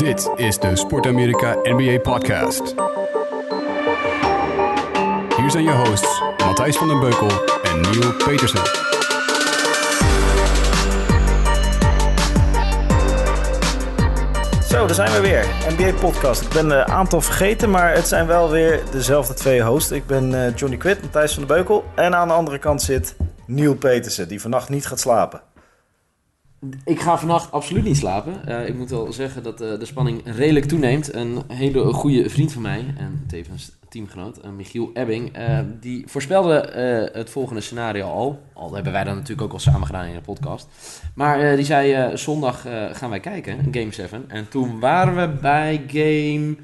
Dit is de Sport Amerika NBA Podcast. Hier zijn je hosts Matthijs van den Beukel en Neil Petersen. Zo, daar zijn we weer. NBA Podcast. Ik ben een aantal vergeten, maar het zijn wel weer dezelfde twee hosts. Ik ben eh, Johnny Quid, Matthijs van den Beukel. En aan de andere kant zit Neil Petersen, die vannacht niet gaat slapen. Ik ga vannacht absoluut niet slapen. Eh, ik moet wel zeggen dat eh, de spanning redelijk toeneemt. Een hele goede vriend van mij en tevens teamgenoot, eh, Michiel Ebbing, die voorspelde het volgende scenario al. Al hebben wij dat natuurlijk ook al samen gedaan in de podcast. Maar die zei, zondag gaan wij kijken, Game 7. En toen waren we bij Game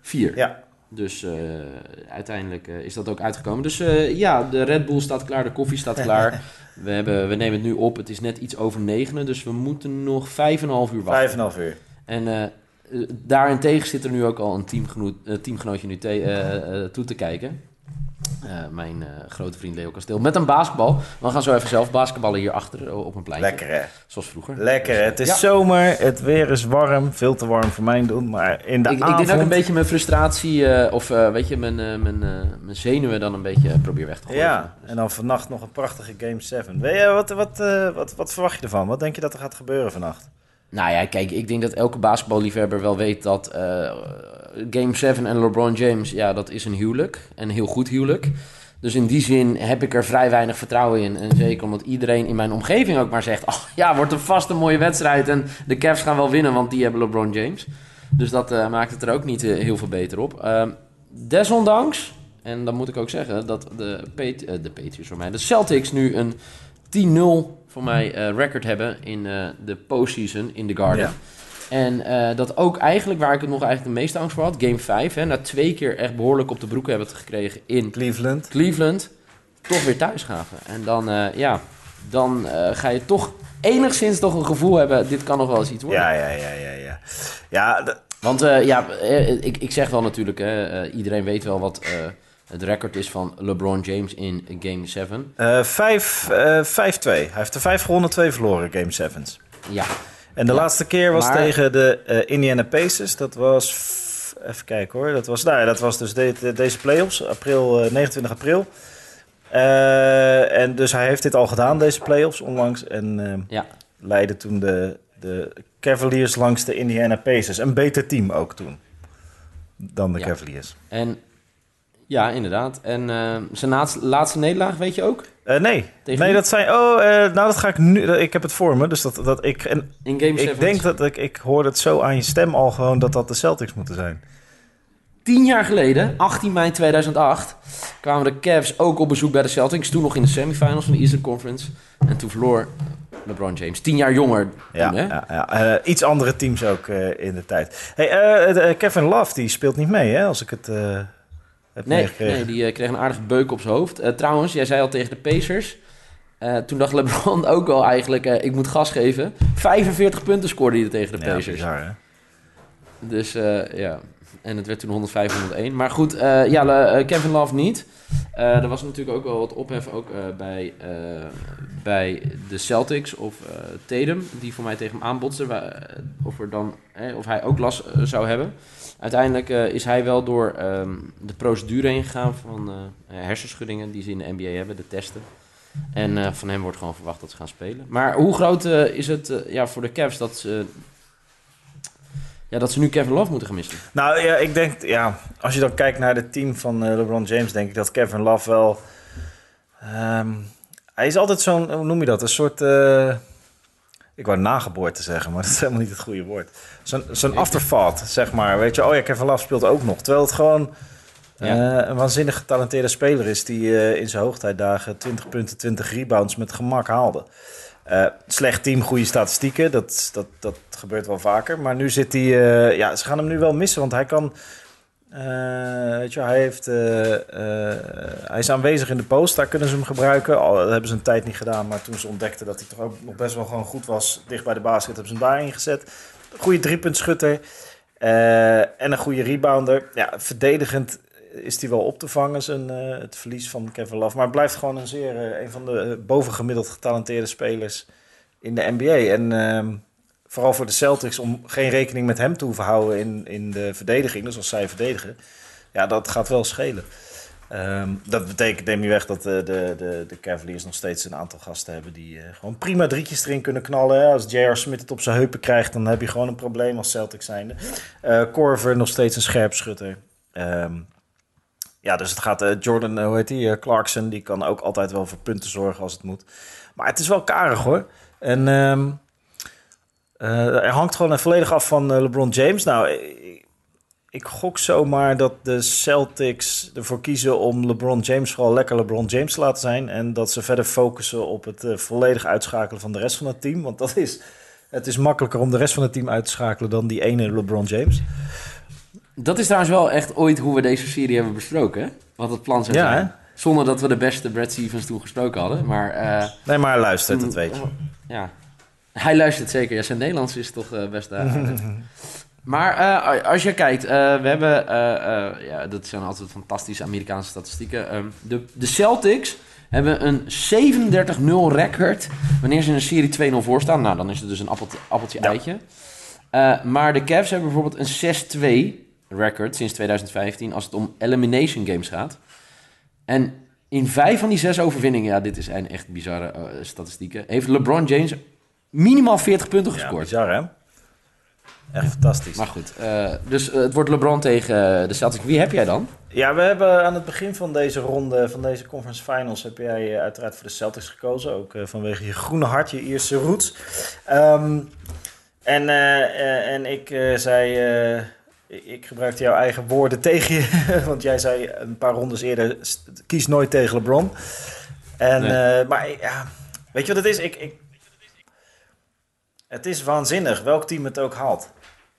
4. Ja, Dus uiteindelijk is dat ook uitgekomen. Dus ja, de Red Bull staat klaar, de koffie staat klaar. We, hebben, we nemen het nu op. Het is net iets over negenen, dus we moeten nog vijf en een half uur wachten. vijf en een half uur. En eh, daarentegen zit er nu ook al een teamgenoot, eh, teamgenootje nu te- toe te kijken. Eh, mijn eh, grote vriend Leo Kasteel. Met een basketbal. We gaan zo even zelf basketballen hier achter op een pleintje. Lekker hè? Zoals vroeger. Lekker hè? Dus, Het is ja. zomer, het weer is warm. Veel te warm voor mijn doen, maar in de Ik, ik avond... denk ook een beetje mijn frustratie, eh, of eh, weet je, mijn, eh, mijn, eh, mijn zenuwen dan een beetje eh, probeer weg te gooien. Ja, en dan vannacht nog een prachtige Game 7. Weet je, wat, wat, eh, wat, wat verwacht je ervan? Wat denk je dat er gaat gebeuren vannacht? Nou ja, kijk, ik denk dat elke basketballiefhebber wel weet dat eh, Game 7 en LeBron James, ja, dat is een huwelijk. Een heel goed huwelijk. Dus in die zin heb ik er vrij weinig vertrouwen in. En zeker omdat iedereen in mijn omgeving ook maar zegt... Oh, ja, wordt een vast een mooie wedstrijd en de Cavs gaan wel winnen, want die hebben LeBron James. Dus dat eh, maakt het er ook niet eh, heel veel beter op. Ehm, desondanks, en dan moet ik ook zeggen dat de, de Patriots voor mij... De Celtics nu een 10-0 voor mij eh, record hebben in eh, de postseason in de Garden. Ja. En eh, dat ook eigenlijk, waar ik het nog eigenlijk de meeste angst voor had, game 5, hè, na twee keer echt behoorlijk op de broek hebben gekregen in Cleveland. Cleveland, toch weer thuis gaven. En dan, ja, dan ga je toch enigszins toch een gevoel hebben, dit kan nog wel eens iets worden. Ja, ja, ja, ja, ja. Ja, Want ja, ik, ik zeg wel natuurlijk, hè, iedereen weet wel wat het record is van LeBron James in game 7. eh, vijf, eh, 5-2. Hij heeft er vijf gewonnen, twee verloren, Game 7's. Ja, En de Ja, laatste keer was maar- tegen de eh, Indiana Pacers. Dat was... Even kijken hoor. Dat was, nou ja, dat was dus de- de- deze playoffs. April, eh, 29 april. Eh, en dus hij heeft dit al gedaan, deze playoffs, onlangs. En eh, ja. leidde toen de, de Cavaliers langs de Indiana Pacers. Een beter team ook toen. Dan de Ja. Cavaliers. En ja, inderdaad. En eh, zijn laatste, laatste nederlaag, weet je ook? Eh, nee. Tegen nee, dat zijn... Oh, eh, nou dat ga ik nu... Ik heb het voor me. Dus dat, dat ik... En In game 7. ik denk dat ik... Ik hoorde het zo aan je stem al gewoon dat dat de Celtics moeten zijn. Tien jaar geleden, 18 mei 2008, kwamen de Cavs ook op bezoek bij de Celtics. Toen nog in de semifinals van de Eastern Conference. En toen verloor LeBron James. Tien jaar jonger Ja, toen, hè? ja, ja. Iets andere teams ook in de tijd. Hey, Kevin Love die speelt niet mee, hè? Als ik het Nee, nee, die eh, kreeg een aardige beuk op zijn hoofd. Eh, trouwens, jij zei al tegen de Pacers. eh, toen dacht LeBron ook al eigenlijk, ik moet gas geven. 45 punten scoorde hij tegen de Ja, Pacers. bizar, hè? Dus ja, en het werd toen 105, 101. Maar goed, ja, Kevin Love niet. Eh, er was natuurlijk ook wel wat ophef ook, eh, bij, eh, bij de Celtics of Tatum, die voor mij tegen hem aanbotste. wa- eh, of, er dan, of hij ook last zou hebben. Uiteindelijk is hij wel door ehm, de procedure heen gegaan van hersenschuddingen die ze in de NBA hebben, de testen. En van hem wordt gewoon verwacht dat ze gaan spelen. Maar hoe groot is het ja, voor de Cavs dat ze, ja, dat ze nu Kevin Love moeten gaan missen? Nou ja, ik denk, ja, als je dan kijkt naar het team van eh, LeBron James, denk ik dat Kevin Love wel. ehm, hij is altijd zo'n, hoe noem je dat? Een soort. eh, ik wou nageboorte zeggen, maar dat is helemaal niet het goede woord. Zo'n zo'n afterthought, zeg maar. Weet je, oh ja, Kevin Love speelt ook nog. Terwijl het gewoon Ja. eh, een waanzinnig getalenteerde speler is die in zijn hoogtijdagen 20 punten, 20 rebounds met gemak haalde. Eh, slecht team, goede statistieken. Dat, dat, dat gebeurt wel vaker. Maar nu zit hij... eh, ja, ze gaan hem nu wel missen. Want hij kan... eh, weet je, hij, heeft, hij is aanwezig in de post. Daar kunnen ze hem gebruiken. Al dat hebben ze een tijd niet gedaan. Maar toen ze ontdekten dat hij toch ook nog best wel gewoon goed was... dicht bij de basket, hebben ze hem daarin gezet. Goede driepuntschutter. en een goede rebounder. Ja, verdedigend is hij wel op te vangen, zijn, eh, het verlies van Kevin Love. Maar blijft gewoon een zeer, eh, een van de eh, bovengemiddeld getalenteerde spelers in de NBA. En ehm, vooral voor de Celtics, om geen rekening met hem te hoeven houden in, in de verdediging. Dus als zij verdedigen, ja, dat gaat wel schelen. Ehm, dat betekent, neem je weg, dat de, de, de, Cavaliers nog steeds een aantal gasten hebben die gewoon prima drietjes erin kunnen knallen. Als J.R. Smith het op zijn heupen krijgt, dan heb je gewoon een probleem als Celtics zijnde. Eh Corver nog steeds een scherpschutter. Ehm ja, dus het gaat, eh, Jordan, eh, hoe heet die, eh, Clarkson, die kan ook altijd wel voor punten zorgen als het moet. Maar het is wel karig hoor. En ehm eh, er hangt gewoon volledig af van LeBron James. Nou, ik, ik gok zomaar dat de Celtics ervoor kiezen om LeBron James vooral lekker LeBron James te laten zijn. En dat ze verder focussen op het volledig uitschakelen van de rest van het team. Want dat is, het is makkelijker om de rest van het team uit te schakelen dan die ene LeBron James. Dat is trouwens wel echt ooit hoe we deze serie hebben besproken, hè? Wat het plan zou Ja, zijn. hè? Zonder dat we de beste Brad Stevens toen gesproken hadden. Maar eh, Nee, maar luister, dat toen- weet je. Ja, hij luistert zeker. Ja, zijn Nederlands is toch eh, best uh, aardig. Maar eh, als je kijkt, eh, we hebben... eh, eh, ja, dat zijn altijd fantastische Amerikaanse statistieken. Ehm, de, de Celtics hebben een 37-0 record wanneer ze in een serie 2-0 voor staan. Nou, dan is het dus een appeltje, appeltje Ja. eitje. Eh, maar de Cavs hebben bijvoorbeeld een 6-2 record sinds 2015 als het om elimination games gaat. En in vijf van die zes overwinningen, ja, dit is een echt bizarre eh, statistieken, heeft LeBron James minimaal 40 punten Ja, gescoord. bizar hè? Echt fantastisch. maar goed, eh, dus eh, het wordt LeBron tegen de Celtics. Wie heb jij dan? Ja, we hebben aan het begin van deze ronde, van deze conference finals, heb jij uiteraard voor de Celtics gekozen. Ook vanwege je groene hart, je Ierse roots. Ehm, en, en ik zei, ik- ik gebruikte jouw eigen woorden tegen je. Want jij zei een paar rondes eerder, kies nooit tegen LeBron. En, Nee. eh, maar ja, weet je wat het is? Ik, ik, het is waanzinnig, welk team het ook haalt.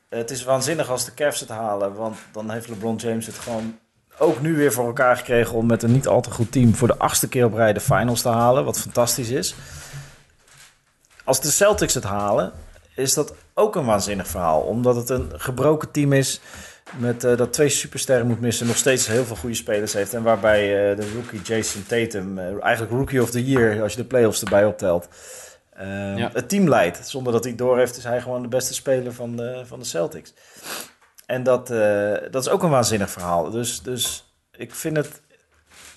Het is waanzinnig als de Cavs het halen, want dan heeft LeBron James het gewoon ook nu weer voor elkaar gekregen om met een niet al te goed team voor de achtste keer op rij de finals te halen, wat fantastisch is. Als de Celtics het halen, is dat ook een waanzinnig verhaal, omdat het een gebroken team is met eh, dat twee supersterren moet missen, nog steeds heel veel goede spelers heeft en waarbij eh, de rookie Jason Tatum, eh, eigenlijk rookie of the year als je de playoffs erbij optelt, eh, Ja. het team leidt. Zonder dat hij het doorheeft, is hij gewoon de beste speler van de, van de Celtics. En dat, dat is ook een waanzinnig verhaal. Dus, dus ik vind het.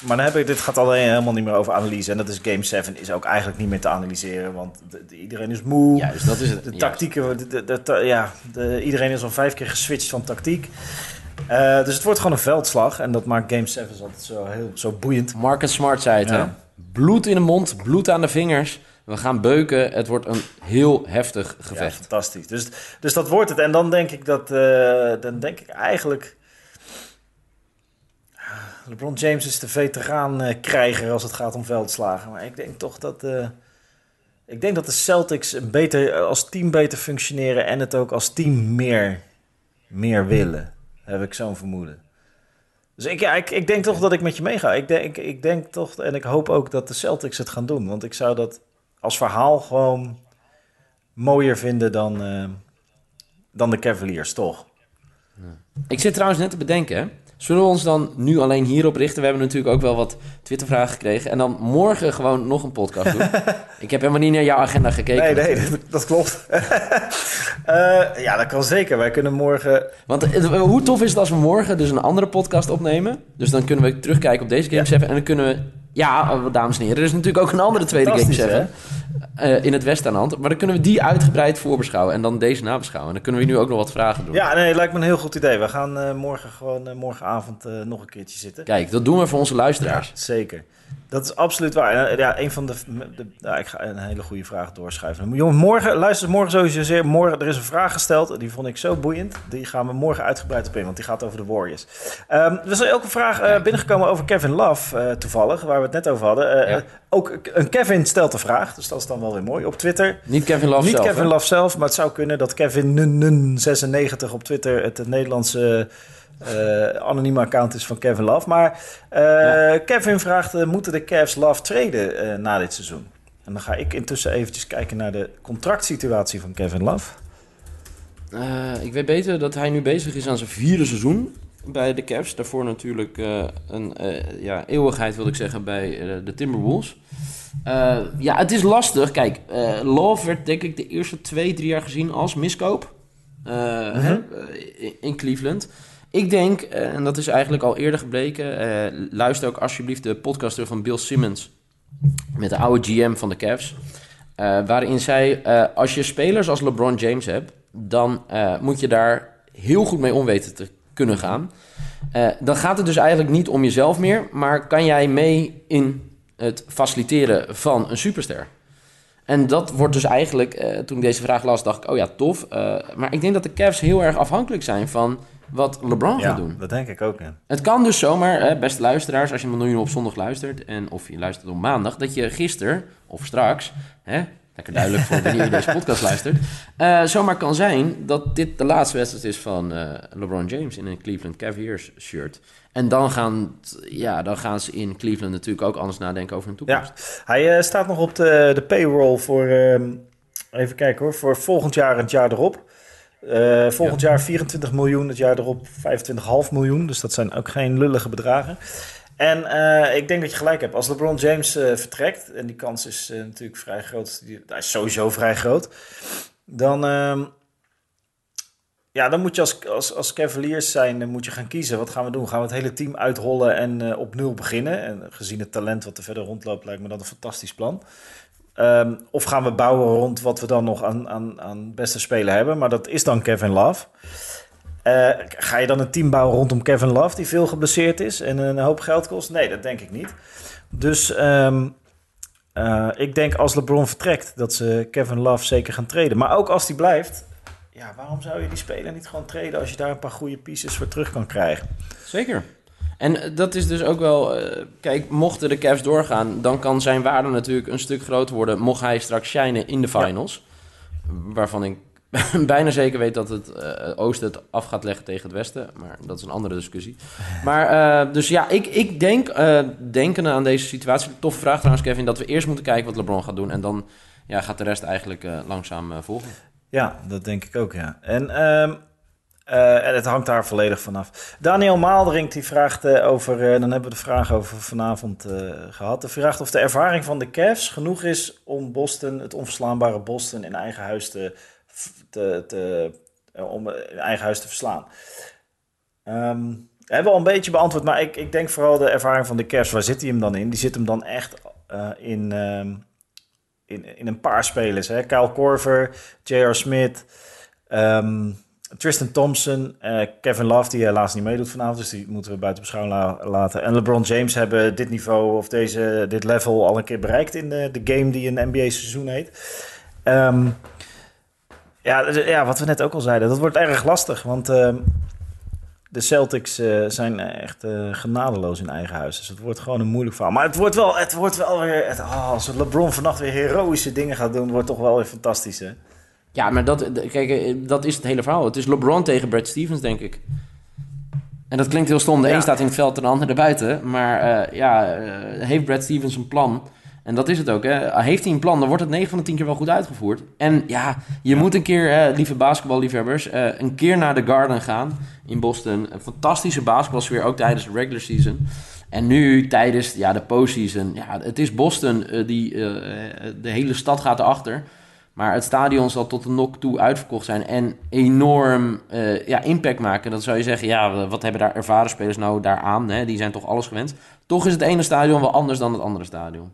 Maar dan heb ik, dit gaat alleen helemaal niet meer over analyse. En dat is Game 7 is ook eigenlijk niet meer te analyseren. Want de- de- iedereen is moe. Juist, dat is het. De tactieken, de, ja, de- iedereen is al vijf keer geswitcht van tactiek. Eh, dus het wordt gewoon een veldslag. En dat maakt Game 7 altijd zo, heel, zo boeiend. Marcus Smart zei het, Ja. hè? Bloed in de mond, bloed aan de vingers. We gaan beuken. Het wordt een heel heftig Ja, gevecht. fantastisch. Dus, dus dat wordt het. En dan denk ik dat. eh, dan denk ik eigenlijk. LeBron James is de veteraan-krijger als het gaat om veldslagen. Maar ik denk toch dat. eh, ik denk dat de Celtics beter, als team beter functioneren. En het ook als team meer, meer willen. Heb ik zo'n vermoeden. Dus ik, ja, ik, ik denk toch dat ik met je meega. Ik denk, ik denk toch. En ik hoop ook dat de Celtics het gaan doen. Want ik zou dat als verhaal gewoon mooier vinden dan, eh, dan de Cavaliers, toch? Ik zit trouwens net te bedenken. Zullen we ons dan nu alleen hierop richten? We hebben natuurlijk ook wel wat Twittervragen gekregen. En dan morgen gewoon nog een podcast doen. ik heb helemaal niet naar jouw agenda gekeken. nee, nee, dat, dat klopt. Eh, ja, dat kan zeker. Wij kunnen morgen... Want eh, hoe tof is het als we morgen dus een andere podcast opnemen? Dus dan kunnen we terugkijken op deze Game Ja. 7. En dan kunnen we... Ja, eh, dames en heren, er is natuurlijk ook een andere tweede Game 7. Eh, in het West aan de hand. Maar dan kunnen we die uitgebreid voorbeschouwen. En dan deze nabeschouwen. En dan kunnen we nu ook nog wat vragen doen. Ja, nee, lijkt me een heel goed idee. We gaan eh, morgen gewoon eh, morgenavond nog een keertje zitten. Kijk, dat doen we voor onze Ja, luisteraars. zeker. Dat is absoluut waar. Ja, een van de, ik ga een hele goede vraag doorschuiven. Jongen, morgen, luister morgen sowieso zeer. Morgen, er is een vraag gesteld, die vond ik zo boeiend. Die gaan we morgen uitgebreid op in, want die gaat over de Warriors. Ehm, er is ook een vraag binnengekomen over Kevin Love, toevallig, waar we het net over hadden. Ja. ook een Kevin stelt de vraag, dus dat is dan wel weer mooi. Op Twitter, Niet Kevin Love niet zelf, Kevin hè? Love zelf, maar het zou kunnen dat Kevin Nun Nun 96 op Twitter het, Nederlandse eh, anonieme account is van Kevin Love. Maar eh, Kevin vraagt, eh, moeten de Cavs Love traden eh, na dit seizoen? En dan ga ik intussen eventjes kijken naar de contractsituatie van Kevin Love. Ik weet beter dat hij nu bezig is aan zijn vierde seizoen. Bij de Cavs. Daarvoor natuurlijk eh, een eh, ja, eeuwigheid, wil ik zeggen, bij eh, de Timberwolves. Ja, het is lastig. Kijk, Love werd denk ik de eerste twee, drie jaar gezien als miskoop. eh, in Cleveland. Ik denk, en dat is eigenlijk al eerder gebleken... luister ook alsjeblieft de podcast van Bill Simmons... met de oude GM van de Cavs... waarin zij, als je spelers als LeBron James hebt... dan moet je daar heel goed mee om weten te kunnen gaan. Eh, dan gaat het dus eigenlijk niet om jezelf meer... maar kan jij mee in het faciliteren van een superster... En dat wordt dus eigenlijk, eh, toen ik deze vraag las, dacht ik, oh ja, tof. Eh, maar ik denk dat de Cavs heel erg afhankelijk zijn van wat LeBron Ja, gaat doen. dat denk ik ook. Ja. Het kan dus zomaar, hè, beste luisteraars, als je me nu op zondag luistert... en of je luistert op maandag, dat je gisteren of straks... Hè, lekker duidelijk voor je deze podcast luistert... eh, zomaar kan zijn dat dit de laatste wedstrijd is van eh, LeBron James... in een Cleveland Cavaliers shirt. En dan gaan, ja, dan gaan ze in Cleveland natuurlijk ook anders nadenken over hun toekomst. Ja, hij eh, staat nog op de, de payroll voor, ehm, even kijken hoor, voor volgend jaar en het jaar erop. Volgend jaar 24 miljoen, het jaar erop 25,5 miljoen. Dus dat zijn ook geen lullige bedragen. En eh, ik denk dat je gelijk hebt. Als LeBron James eh, vertrekt, en die kans is eh, natuurlijk vrij groot, die, is sowieso vrij groot, dan, ehm, ja, dan moet je als, als, als Cavaliers zijn, dan moet je gaan kiezen. Wat gaan we doen? Gaan we het hele team uitrollen en op nul beginnen? En gezien het talent wat er verder rondloopt, lijkt me dat een fantastisch plan. Ehm, of gaan we bouwen rond wat we dan nog aan, aan, aan beste spelen hebben? Maar dat is dan Kevin Love. Eh, ga je dan een team bouwen rondom Kevin Love, die veel geblesseerd is en een hoop geld kost? Nee, dat denk ik niet. Dus ehm, eh, ik denk als LeBron vertrekt, dat ze Kevin Love zeker gaan treden. Maar ook als die blijft, ja, waarom zou je die speler niet gewoon treden als je daar een paar goede pieces voor terug kan krijgen? Zeker. En eh, dat is dus ook wel... kijk, mochten de Cavs doorgaan... dan kan zijn waarde natuurlijk een stuk groter worden... mocht hij straks shinen in de finals. Waarvan ik bijna zeker weet dat het eh, oosten het af gaat leggen tegen het westen. Maar dat is een andere discussie. Maar eh, dus ja, ik, ik denk... denkende aan deze situatie... Toffe vraag trouwens, Kevin... dat we eerst moeten kijken wat LeBron gaat doen... en dan ja, gaat de rest eigenlijk langzaam volgen. Ja, dat denk ik ook, ja. En, ehm, eh, en het hangt daar volledig vanaf. Daniel Maalderink die vraagt over, eh, dan hebben we de vraag over vanavond eh, gehad. De vraagt of de ervaring van de Cavs genoeg is om Boston, het onverslaanbare Boston, in eigen huis te, te, te, eh, om in eigen huis te verslaan. Ehm, hebben we al een beetje beantwoord, maar ik, ik denk vooral de ervaring van de Cavs. Waar zit hij hem dan in? Die zit hem dan echt eh, in, ehm, in, in een paar spelers. Hè? Kyle Korver, J.R. Smith, ehm, Tristan Thompson, eh, Kevin Love, die helaas niet meedoet vanavond. Dus die moeten we buiten beschouwing la- laten. En LeBron James hebben dit niveau of deze, dit level al een keer bereikt in de, de game die een NBA-seizoen heet. Ja, dus, ja, wat we net ook al zeiden, dat wordt erg lastig. Want ehm, de Celtics eh, zijn echt eh, genadeloos in eigen huis. Dus het wordt gewoon een moeilijk verhaal. Maar het wordt wel, het wordt wel weer... Het, oh, als LeBron vannacht weer heroïsche dingen gaat doen... wordt toch wel weer fantastisch, hè? Ja, maar dat, kijk, eh, dat is het hele verhaal. Het is LeBron tegen Brad Stevens, denk ik. En dat klinkt heel stom. De Ja. een staat in het veld en de ander erbuiten. Maar ja, heeft Brad Stevens een plan? En dat is het ook. Hè? Heeft hij een plan, dan wordt het 9 van de 10 keer wel goed uitgevoerd. En ja, je moet een keer, hè, lieve basketballiefhebbers, eh, een keer naar de Garden gaan in Boston. Een fantastische basketbalsfeer, ook tijdens de regular season. En nu tijdens ja, de postseason. Ja, het is Boston, eh, die, eh, de hele stad gaat erachter. Maar het stadion zal tot de nok toe uitverkocht zijn en enorm ja, impact maken. Dan zou je zeggen, ja, wat hebben daar ervaren spelers nou daaraan? Hè? Die zijn toch alles gewend. Toch is het ene stadion wel anders dan het andere stadion.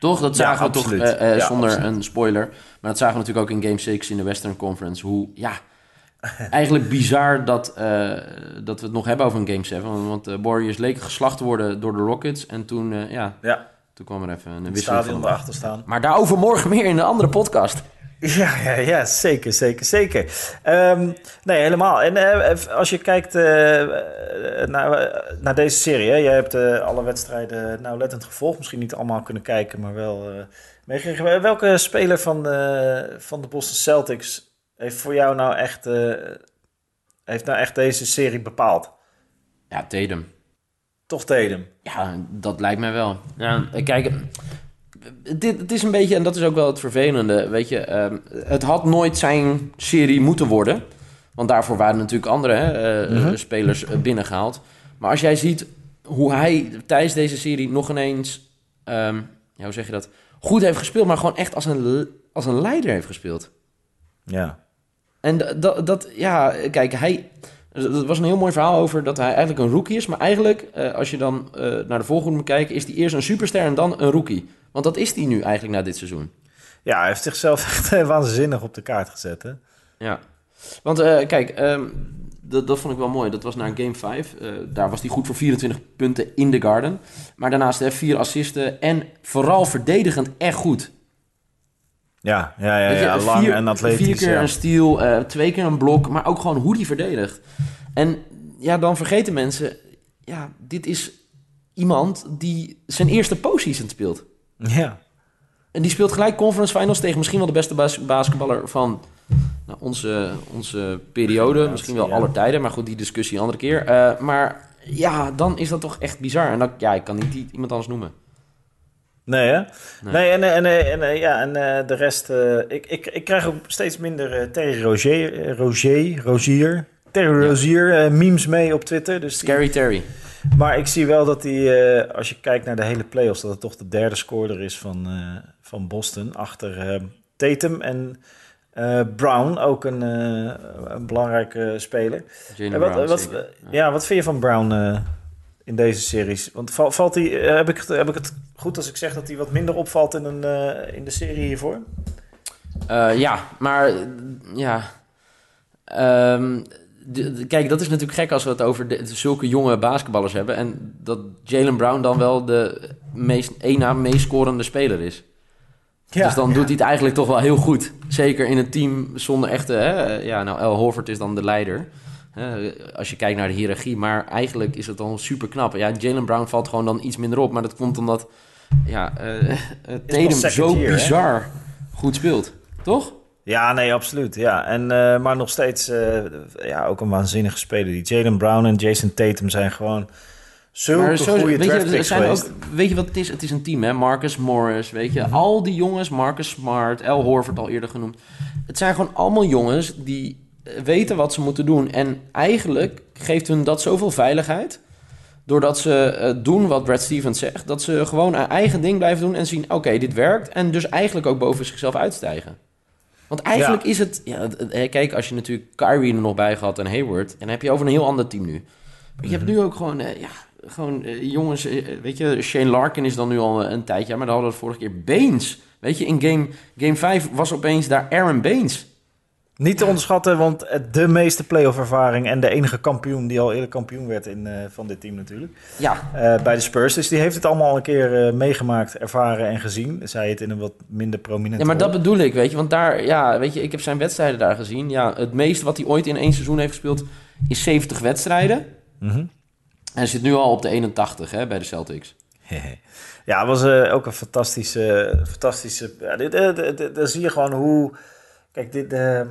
Toch? Dat Ja, zagen we absoluut. toch, eh, eh, zonder absoluut. een spoiler. Maar dat zagen we natuurlijk ook in Game 6 in de Western Conference. Hoe, ja, eigenlijk bizar dat, eh, dat we het nog hebben over een Game 7. Want, de Warriors leken geslacht te worden door de Rockets. En toen, ja, Ja, toen kwam er even een wisseling stadion van. erachter staan. Maar daarover morgen meer in een andere podcast. Ja, ja, ja, zeker, zeker, zeker. Ehm, nee, helemaal. En eh, als je kijkt eh, eh, naar, eh, naar deze serie, hè, jij hebt eh, alle wedstrijden nauwlettend gevolgd. Misschien niet allemaal kunnen kijken, maar wel eh, meegekregen. Welke speler van de, van de Boston Celtics heeft voor jou nou echt, eh, heeft nou echt deze serie bepaald? Ja, Tatum. Toch Tatum. Ja, dat lijkt mij wel. Ja, kijk, dit, het is een beetje, en dat is ook wel het vervelende, weet je, ehm, het had nooit zijn serie moeten worden. Want daarvoor waren natuurlijk andere hè, eh, Mhm. spelers eh, binnengehaald. Maar als jij ziet hoe hij tijdens deze serie nog ineens, ehm, ja, hoe zeg je dat, goed heeft gespeeld, maar gewoon echt als een, als een leider heeft gespeeld. Ja. En dat, dat, ja, kijk, hij. Dat was een heel mooi verhaal over dat hij eigenlijk een rookie is. Maar eigenlijk, eh, als je dan eh, naar de volgende moet kijken, is hij eerst een superster en dan een rookie. Want dat is hij nu eigenlijk na dit seizoen. ja, hij heeft zichzelf echt eh, waanzinnig op de kaart gezet. Hè? Ja. Want eh, kijk, ehm, dat, dat vond ik wel mooi. Dat was naar Game 5. Eh, daar was hij goed voor 24 punten in de Garden. Maar daarnaast hè, vier assisten en vooral verdedigend echt goed. Ja, ja, ja, je, ja lang vier, en atletisch. Vier keer ja. een steal, eh, twee keer een blok, maar ook gewoon hoe die verdedigt. En ja, dan vergeten mensen, ja, dit is iemand die zijn eerste postseason speelt. Ja. En die speelt gelijk conference finals tegen misschien wel de beste bas- basketballer van nou, onze, onze periode. Misschien wel ja. aller tijden, maar goed, die discussie een andere keer. Eh, maar ja, dan is dat toch echt bizar. En ja, ik kan niet iemand anders noemen. Nee, hè? Nee. Nee, en, en, en, en, ja, en eh, de rest... eh, ik, ik, ik krijg ook steeds minder Terry Roger, Roger, Rozier... Terry. Rozier memes mee op Twitter. Dus die- Scary Terry. Maar ik zie wel dat hij, eh, als je kijkt naar de hele playoffs... dat het toch de derde scorer is van, eh, van Boston. Achter eh, Tatum en Brown, ook een, een belangrijke speler. En wat, Brown, wat, ja. wat vind je van Brown in deze series? Want val- valt hij, heb, ik, het- heb ik het goed als ik zeg dat hij wat minder opvalt in, een, in de serie hiervoor? Ja, maar ja. Ehm, kijk, dat is natuurlijk gek als we het over de, zulke jonge basketballers hebben. En dat Jalen Brown dan wel de meest, één na meest scorende speler is. dus dan doet hij het eigenlijk toch wel heel goed. Zeker in een team zonder echte... Hè, ja, nou, El Horford is dan de leider. Hè, als je kijkt naar de hiërarchie. Maar eigenlijk is het dan super knap. Ja, Jalen Brown valt gewoon dan iets minder op. Maar dat komt omdat ja, eh, Tatum zo year, hè? bizar goed speelt. Toch? Ja, nee, absoluut. Ja. En, eh, maar nog steeds eh, ja, ook een waanzinnige speler. Die Jalen Brown en Jason Tatum zijn gewoon zulke zo- goede draft picks zijn geweest. ook, weet je wat het is? Het is een team, hè? Marcus Morris, weet je. Al die jongens, Marcus Smart, El Horford al eerder genoemd. Het zijn gewoon allemaal jongens die eh, weten wat ze moeten doen. En eigenlijk geeft hun dat zoveel veiligheid. Doordat ze doen wat Brad Stevens zegt. Dat ze gewoon een eigen ding blijven doen en zien... oké, dit werkt. En dus eigenlijk ook boven zichzelf uitstijgen. Want eigenlijk is het... Ja, kijk, als je natuurlijk Kyrie er nog bij gehad en Hayward... en dan heb je over een heel ander team nu. Maar je hebt nu ook gewoon... eh, ja, gewoon eh, jongens... eh, weet je, Shane Larkin is dan nu al een tijdje... maar dan hadden we het vorige keer Baines. Weet je, in game, game 5 was opeens daar Aaron Baines. Niet te onderschatten, want de meeste playoff ervaring en de enige kampioen die al eerder kampioen werd in, eh, van dit team natuurlijk. Ja, eh, bij de Spurs. Dus die heeft het allemaal een keer eh, meegemaakt, ervaren en gezien. Zij het in een wat minder prominente Ja, maar dat bedoel ik, weet je. Want daar, ja, weet je, ik heb zijn wedstrijden daar gezien. Ja, het meeste wat hij ooit in één seizoen heeft gespeeld is 70 wedstrijden. Mhm. En hij zit nu al op de 81 hè, bij de Celtics. Ja, het was ook een fantastische... fantastische ja, dit, dit- dit- daar zie je gewoon hoe... Kijk, dit, eh, eh,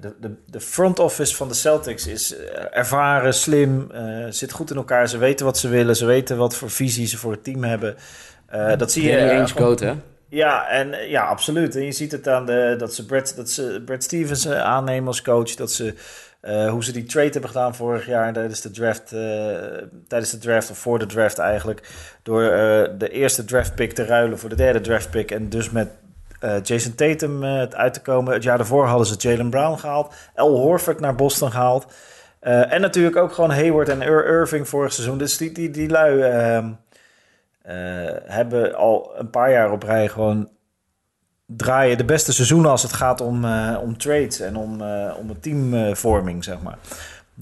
de, de, de front office van de Celtics is eh, ervaren, slim, eh, zit goed in elkaar. Ze weten wat ze willen, ze weten wat voor visie ze voor het team hebben. Dat zie je... Gewoon- coach, hè? Ja, en ja, absoluut. En je ziet het aan de, dat ze Brad, dat ze Brad Stevens aannemen als coach. Dat ze, hoe ze die trade hebben gedaan vorig jaar tijdens de draft. tijdens de draft of voor de draft eigenlijk. Door de eerste draft pick te ruilen voor de derde draft pick. En dus met eh, Jason Tatum eh, uit te komen. Het jaar daarvoor hadden ze Jalen Brown gehaald. Al Horford naar Boston gehaald. Eh, en natuurlijk ook gewoon Hayward en Ir- Irving vorig seizoen. Dus die, die, die lui ehm, eh, hebben al een paar jaar op rij gewoon draaien de beste seizoenen als het gaat om, om trades en om, om een teamvorming, zeg maar.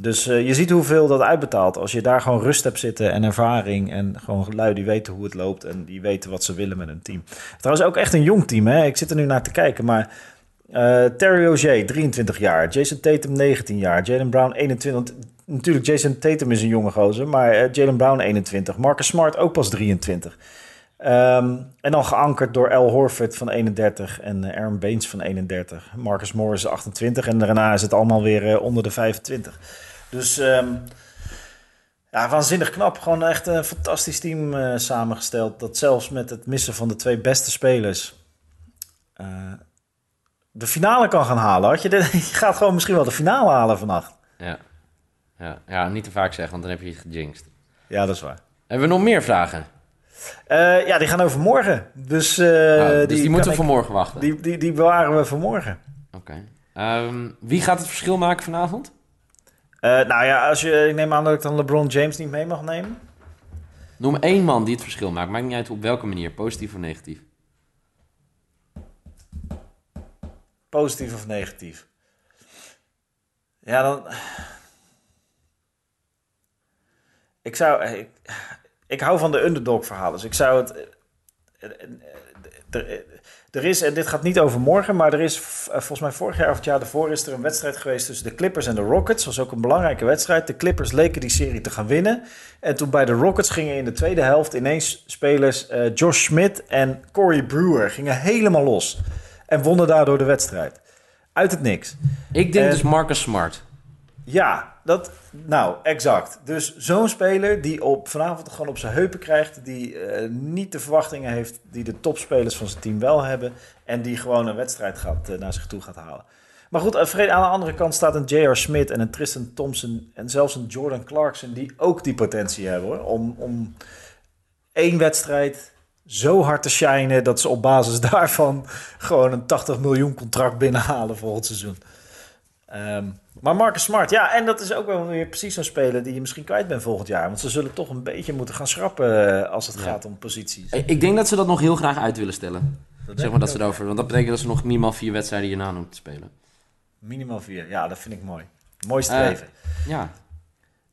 Dus eh, je ziet hoeveel dat uitbetaalt als je daar gewoon rust hebt zitten en ervaring en gewoon lui die weten hoe het loopt en die weten wat ze willen met een team. Trouwens ook echt een jong team, hè? Ik zit er nu naar te kijken, maar eh, Terry Rozier, 23 jaar, Jason Tatum 19 jaar, Jalen Brown 21. Want Natuurlijk, Jason Tatum is een jonge gozer, maar eh, Jalen Brown 21, Marcus Smart ook pas 23. Ehm, en dan geankerd door Al Horford van 31 en eh, Aaron Baines van 31. Marcus Morris 28 en daarna is het allemaal weer eh, onder de 25. Dus ehm, ja, waanzinnig knap. Gewoon echt een fantastisch team eh, samengesteld. Dat zelfs met het missen van de twee beste spelers... de finale kan gaan halen. Had je, de, je gaat gewoon misschien wel de finale halen vannacht. Ja. Ja. ja, niet te vaak zeggen, want dan heb je het gejinxed. Ja, dat is waar. Hebben we nog meer vragen? Eh, ja, die gaan over morgen. Dus, eh, Nou, dus die, moeten we voor morgen wachten. die, die, die bewaren we voor morgen. Oké. Ehm, wie gaat het verschil maken vanavond? Eh, nou ja, als je, ik neem aan dat ik dan LeBron James niet mee mag nemen. Noem één man die het verschil maakt. Maakt niet uit op welke manier, positief of negatief. Positief of negatief? Ja, dan. Ik zou. Ik, ik hou van de underdog verhalen. Dus ik zou het. eh, eh, Er, er is, en dit gaat niet over morgen, maar er is eh, volgens mij vorig jaar of het jaar daarvoor is er een wedstrijd geweest tussen de Clippers en de Rockets. Dat was ook een belangrijke wedstrijd. De Clippers leken die serie te gaan winnen. En toen bij de Rockets gingen in de tweede helft ineens spelers eh, Josh Smith en Corey Brewer gingen helemaal los. En wonnen daardoor de wedstrijd. Uit het niks. Ik denk En- dus Marcus Smart. Ja, dat, nou, exact. Dus zo'n speler die op, vanavond gewoon op zijn heupen krijgt, die eh, niet de verwachtingen heeft die de topspelers van zijn team wel hebben, en die gewoon een wedstrijd gaat, eh, naar zich toe gaat halen. Maar goed, eh, aan de andere kant staat een J.R. Smith en een Tristan Thompson en zelfs een Jordan Clarkson die ook die potentie hebben hoor, om, om één wedstrijd zo hard te shinen dat ze op basis daarvan gewoon een 80 miljoen contract binnenhalen volgend seizoen. Ehm, maar Marcus Smart, ja, en dat is ook wel weer precies zo'n speler die je misschien kwijt bent volgend jaar. Want ze zullen toch een beetje moeten gaan schrappen eh, als het Ja. gaat om posities. Ik denk dat ze dat nog heel graag uit willen stellen. zeg maar dat ze erover. Want dat betekent dat ze nog minimaal vier wedstrijden hierna moeten spelen. Minimaal vier, ja, dat vind ik mooi. Mooi streven. Ja,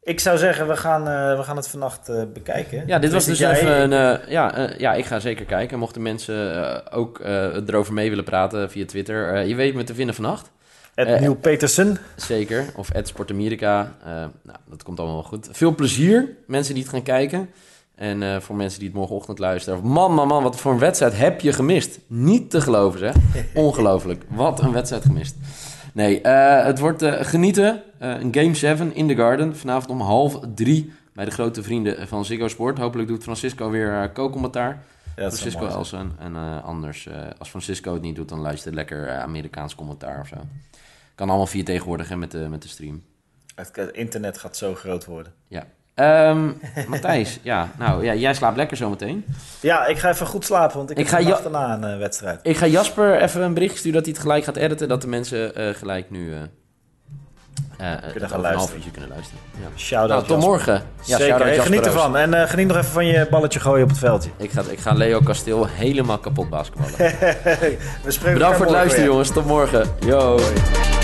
ik zou zeggen, we gaan, eh, we gaan het vannacht eh, bekijken. ja dit was dus jij- even een... eh, ja, eh, ja, ik ga zeker kijken. Mochten mensen eh, ook eh, erover mee willen praten via Twitter. eh, je weet me te vinden vannacht. Ed eh, Neil Petersen. Zeker. Of Sport Amerika. Eh, nou, dat komt allemaal wel goed. Veel plezier, mensen die het gaan kijken. En eh, voor mensen die het morgenochtend luisteren. Man, man, man, wat voor een wedstrijd heb je gemist? Niet te geloven, zeg. Ongelooflijk. Wat een wedstrijd gemist. Nee, het wordt genieten. Een Game 7 in the Garden. Vanavond om half drie bij de grote vrienden van Ziggo Sport. Hopelijk doet Francisco weer co-commentaar. Ja, Francisco. Elsen. En anders, als Francisco het niet doet, dan luister lekker Amerikaans commentaar of zo. Kan allemaal via tegenwoordig hè, met, de, met de stream. Het, internet gaat zo groot worden. Ja. Ehm, Matthijs, ja, nou ja, jij slaapt lekker zometeen. Ja, ik ga even goed slapen, want ik, Ik heb ga vannacht Ja- daarna een eh, wedstrijd. Ik ga Jasper even een bericht sturen dat hij het gelijk gaat editen, dat de mensen eh, gelijk nu eh over gaan een half luisteren. uurtje kunnen luisteren. Ja. Shout-out Nou, tot morgen. Ja, Zeker, Hey, geniet ervan. En geniet nog even van je balletje gooien op het veldje. Ik ga, ik ga Leo Kasteel helemaal kapot basketballen. We spreken Bedankt voor het luisteren weer. jongens, tot morgen. Yo. Hoi.